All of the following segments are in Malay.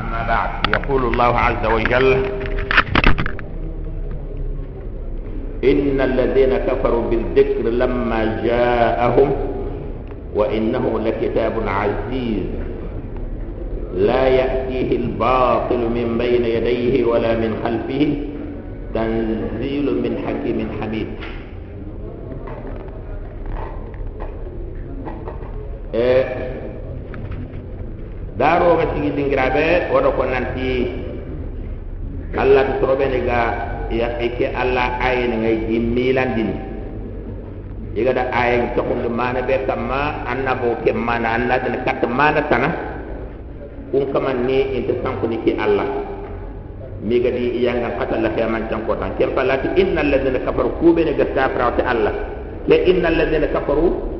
أما بعد يقول الله عز وجل إن الذين كفروا بالذكر لما جاءهم وإنه لكتاب عزيز لا يأتيه الباطل من بين يديه ولا من خلفه تنزيل من حكيم حميد. Tigi dingiraɓe woɗo ko nanti. Allah to toroɓene ga ike allah ayene ngay ji milandini igada ayen cohunde mana ɓe kamma annabo ke mana annadene katta mana tana kun kaman ni inte sankuni ki allah. Mi gadi iyangan katalla heman canko tan ken pallati inna alladina kafaru kuɓene ga kafrawte allah. Ke inna alladina kafaru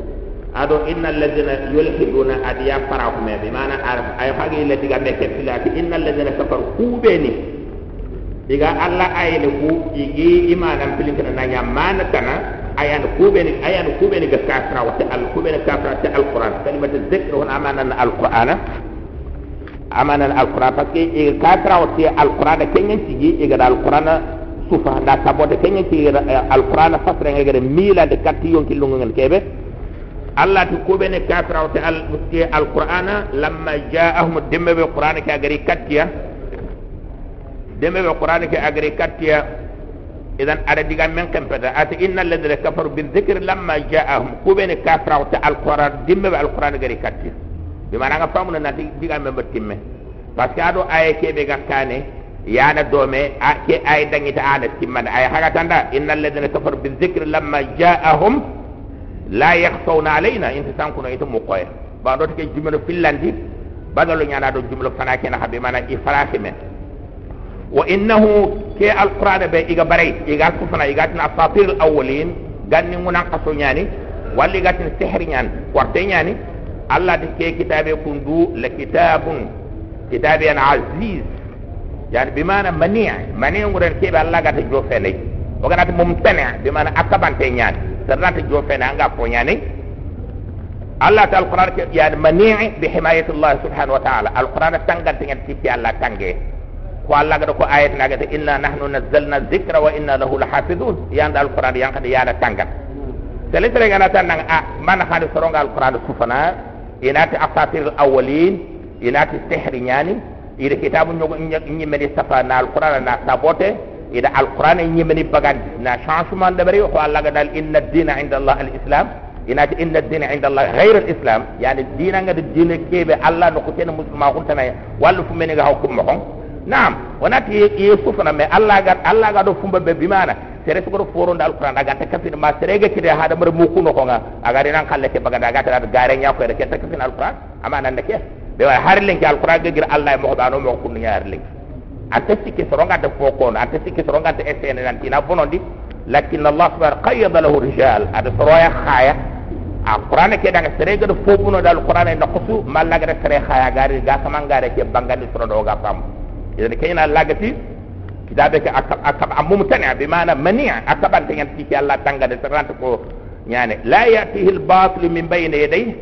aɗo inna alladina yulhiduna adiya farahume ɓe mana ay hagi le diga ɓe kettilati inna alladina kafaru. Kuɓeni diga allah ayene ku igi imanan pilinkana naña mana tana ayano kuɓeni ayano kuɓeni ga kafrawte allah kuɓeni kafrawte alquran kalimata zicre hon amanana alqur'ana. Amanana alquran. Par ce que iga kafrawte alquran keñen tigi igada alquran sufa nda sabote keñen tigi alquran fasrengegede milade katti yonkillungogen keɓe allah ti kuɓene kafirawte alti alqur'ana lamma jaahum demmeɓe qur'ana ke agari kattiya demmeɓe qur'ana ke agari kattiya idan aɗa diga men kempeta ati inna alladina kafaru bidicre lamma jaahum kuɓene kafirawte alquran dimmeɓe alqur'ana gari kattiya bimanaga famuna na diga men ɓa timme par ce que aɗo aya keɓe gakkane yana dome a ke aya dañita ana timmane aya hagatanda inna alladina kafaru bidicre lamma jaahum la yakhfawna alayna inta sankuno ita mukoye ba do take jumlo fillandi badalu nyana do jumlo fana kena habe mana i farake men wa innahu ke alquran be iga bare iga kufana iga tin asatir alawwalin ganni munan qaso nyani walli gatin sihr nyan warte nyani allah de ke kitabe kundu la kitabun kitabe an aziz yani bimana mani mani nguren ke be allah gata jo fele o ganata mumtani bimana akabante nyani sarnata jo fene anga poñani allah ta alquran ke yani manii bi himayati llah subhanahu wa taala alquran tangante ngen tippi allah tange ko allah gada ko ayat nagata inna nahnu nazzalna dhikra wa inna lahu lahafidun yanda alquran yankade yana tangat sele tere gana tan nang a man hade soronga alquran sufana inati asatir alawalin inati sihri nyani ida kitabu nyogo nyimeni safa na alquran na sabote ida alquran ñimeni bagandi na changement de bari ko allah gadal inna dina inda allah alislam inati inna dina inda allah ghayra alislam yani dina ngada dina kebe allah no ko ten muslima ko tan wallu fu meni ga hawkum mo hon naam wonati ye sufana me allah gad allah gado fumba be bimana sere ko foro ndal alquran aga ta kafin ma sere ga kide hada mar muku no ko nga aga dina kalle ke baganda aga ta gare nya ko ke ta kafin alquran ama nan de ke be wa har lenki alquran ga gir allah mo ba no mo ko nya har lenki anta sikki sorongante fo kono anta sikki sorongante essene nantina bonondi lakin allah subhanahu qayyada lahu rijal. Ada soroya khaya. A qur'ana ke daga sere gado fo buno dal qur'ana na qusu malla gada sere khaya gari ga sama ngare ke bangandi soro do ga pam. Idan kayna lagati kitabe ke akab akab amumtani bi mana mani akabante ngan tiki allah tanga de sarante ko nyane. La yatihi al batil min bayni yadayhi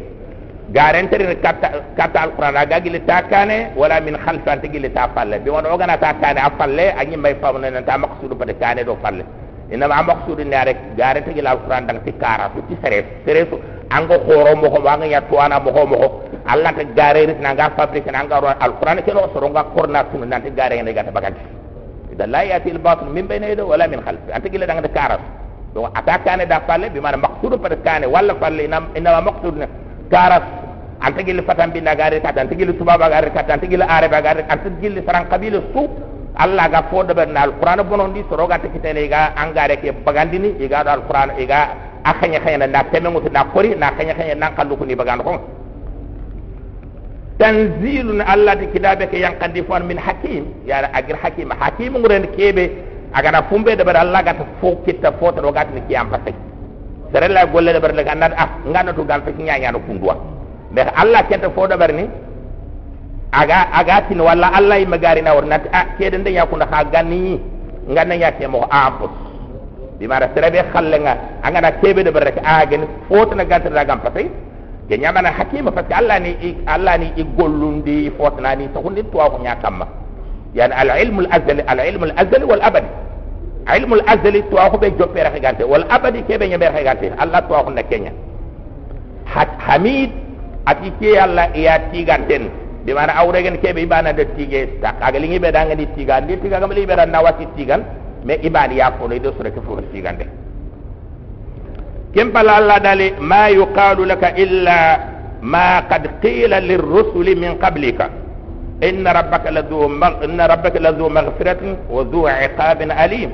garantere katta katta alquran. Aga gile takane wala min khalfi ante gile ta falle bi wona ogana takane a falle anyi may famna nan ta maqsudu pade kane do falle ina ma maqsudu ne rek garante gile alquran dang tikara to ti sere sere so ango khoro mo ko wanga ya to ana mo ko mo alla ta gare rit na nga fabrique na ro alquran ke no so nga korna tun nan te gare ne gata baganti idan la yati al batil min bayna yadi wala min khalfi ante gile dang tikara donc atakane da falle bi mana maqsudu pade kane wala falle ina ina maqsudu ne karas anta gilli fatan binda gari kat anta gilli tubaba gari kat anta gilli arabe gari anta gilli saran kabila su allah ga fo de bernal alquran bonon di soro ga tekitene ga angare ke bagandini iga do alquran iga akanya khanya na teme ngutu na kori na khanya khanya na kallu kuni bagando ko tanzilun allah di kidabe ke yang kandi fon min hakim ya agir hakim hakim nguren kebe agana fumbe de ber allah ga fo kitta fo to ga ni kiyam pasai sere la golle de ber le ga ah ngana to gal fa nya nya mais allah kenta fo dabar ni. Aga aga tin walla allah yi magari na war nat ah kede nda yakunda ha ganni nganna ya ke mo ampus di mara serebe khalle nga anga na kebe de barek a gen fo to na ganta da gam patay ke nyamana hakima parce que allah ni allah ni igollundi fotna ni to hundi to ko nyakama yani al ilmu al azali al ilmu al azali wal abadi ilmul azali to akho be jope rahe abadi ke be nyambe allah to akho nakenya ha, hamid ati ke allah ya tiganten di mana awre gen ke be ibana de tige tak agali ngi be tiga di tiga gam li dan nawati tigan me iban ya ko ne do tigande kem pala allah dali ma yuqalu laka illa ma qad qila lirrusul min qablika. Inna rabbaka lazu inna rabbaka lazu maghfiratin wa zu iqabin alim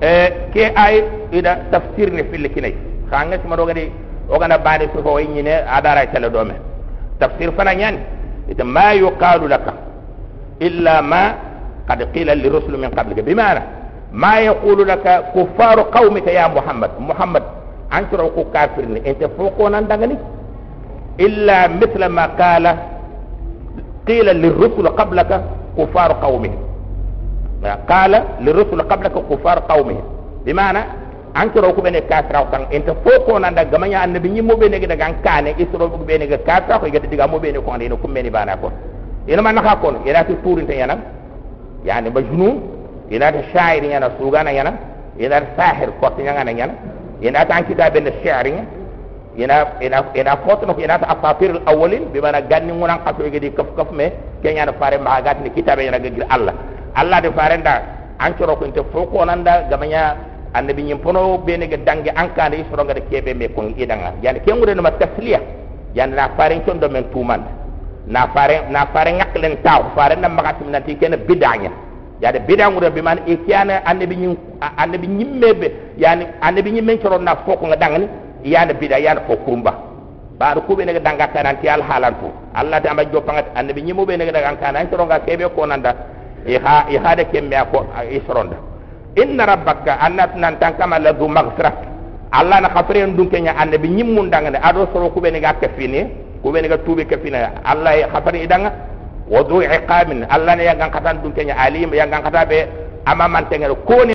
eh ke ay ida tafsir ne fil kinay xanga sama do gadi o gana bani su ko yini ne adara tele do me tafsir fana nyan ida ma yuqalu laka illa ma qad qila lirusul min qablik bimaana ma yaqulu laka kuffar qaumika ya muhammad. Muhammad antro ko kafir ne ente foko nan dangani illa mithla ma qala qila lirusul qablaka kuffar qaumika قال للرسل قبلك كفار قومه بمعنى أنت روكو بني كافر أو كان أنت فوقونا دغمانيا النبي نيمو بني دغان كان إسرو بني كافر أو يغدي دغامو بني كون دينو كوم بني بانا كون إنما نخا كون إلا تورين تيانا يعني مجنون ina ta shairi yana sugana yana ina sahir ko tinya ngana yana ina ta kitab bin shi'ri ina ina ina foto no ina ta asatir al awwalin bi mana ganni ngunan qaso gedi kaf kaf me kenya na fare ma gat ni kitab yana gagir allah allah de fare nda an coro ko inte foko nanda gamanya annabi nyim pono bene ga dange ankane isro ga de kebe me ko idanga. Yani kengude no ma tasliya yani na fare condo men tuman. Na fare na fare ngaklen taw fare na magatim nanti ken bidanya yaade bidangude bi man e kiyana annabi ñim annabi ñimmebe yani annabi ñimmen coron na foko nga dangani yana bida yana fo kurumba baado kuɓe nega danga kananti al halan to allah tama joppagat annabi ñimmuɓe nega dagan kana coronga keɓe ko nanda e ha e haade kemme a ko e soronda inna rabbaka annat nan tan kama la du maghfira allah na khafren dun kenya annabi ñimmun dangane ado soro kuɓe nega kafini kuɓe nega tuɓe kafina allah e khafari idanga وذو عقاب الله ne yangan katan dun kenya alim yangan kata be ama man tengere ko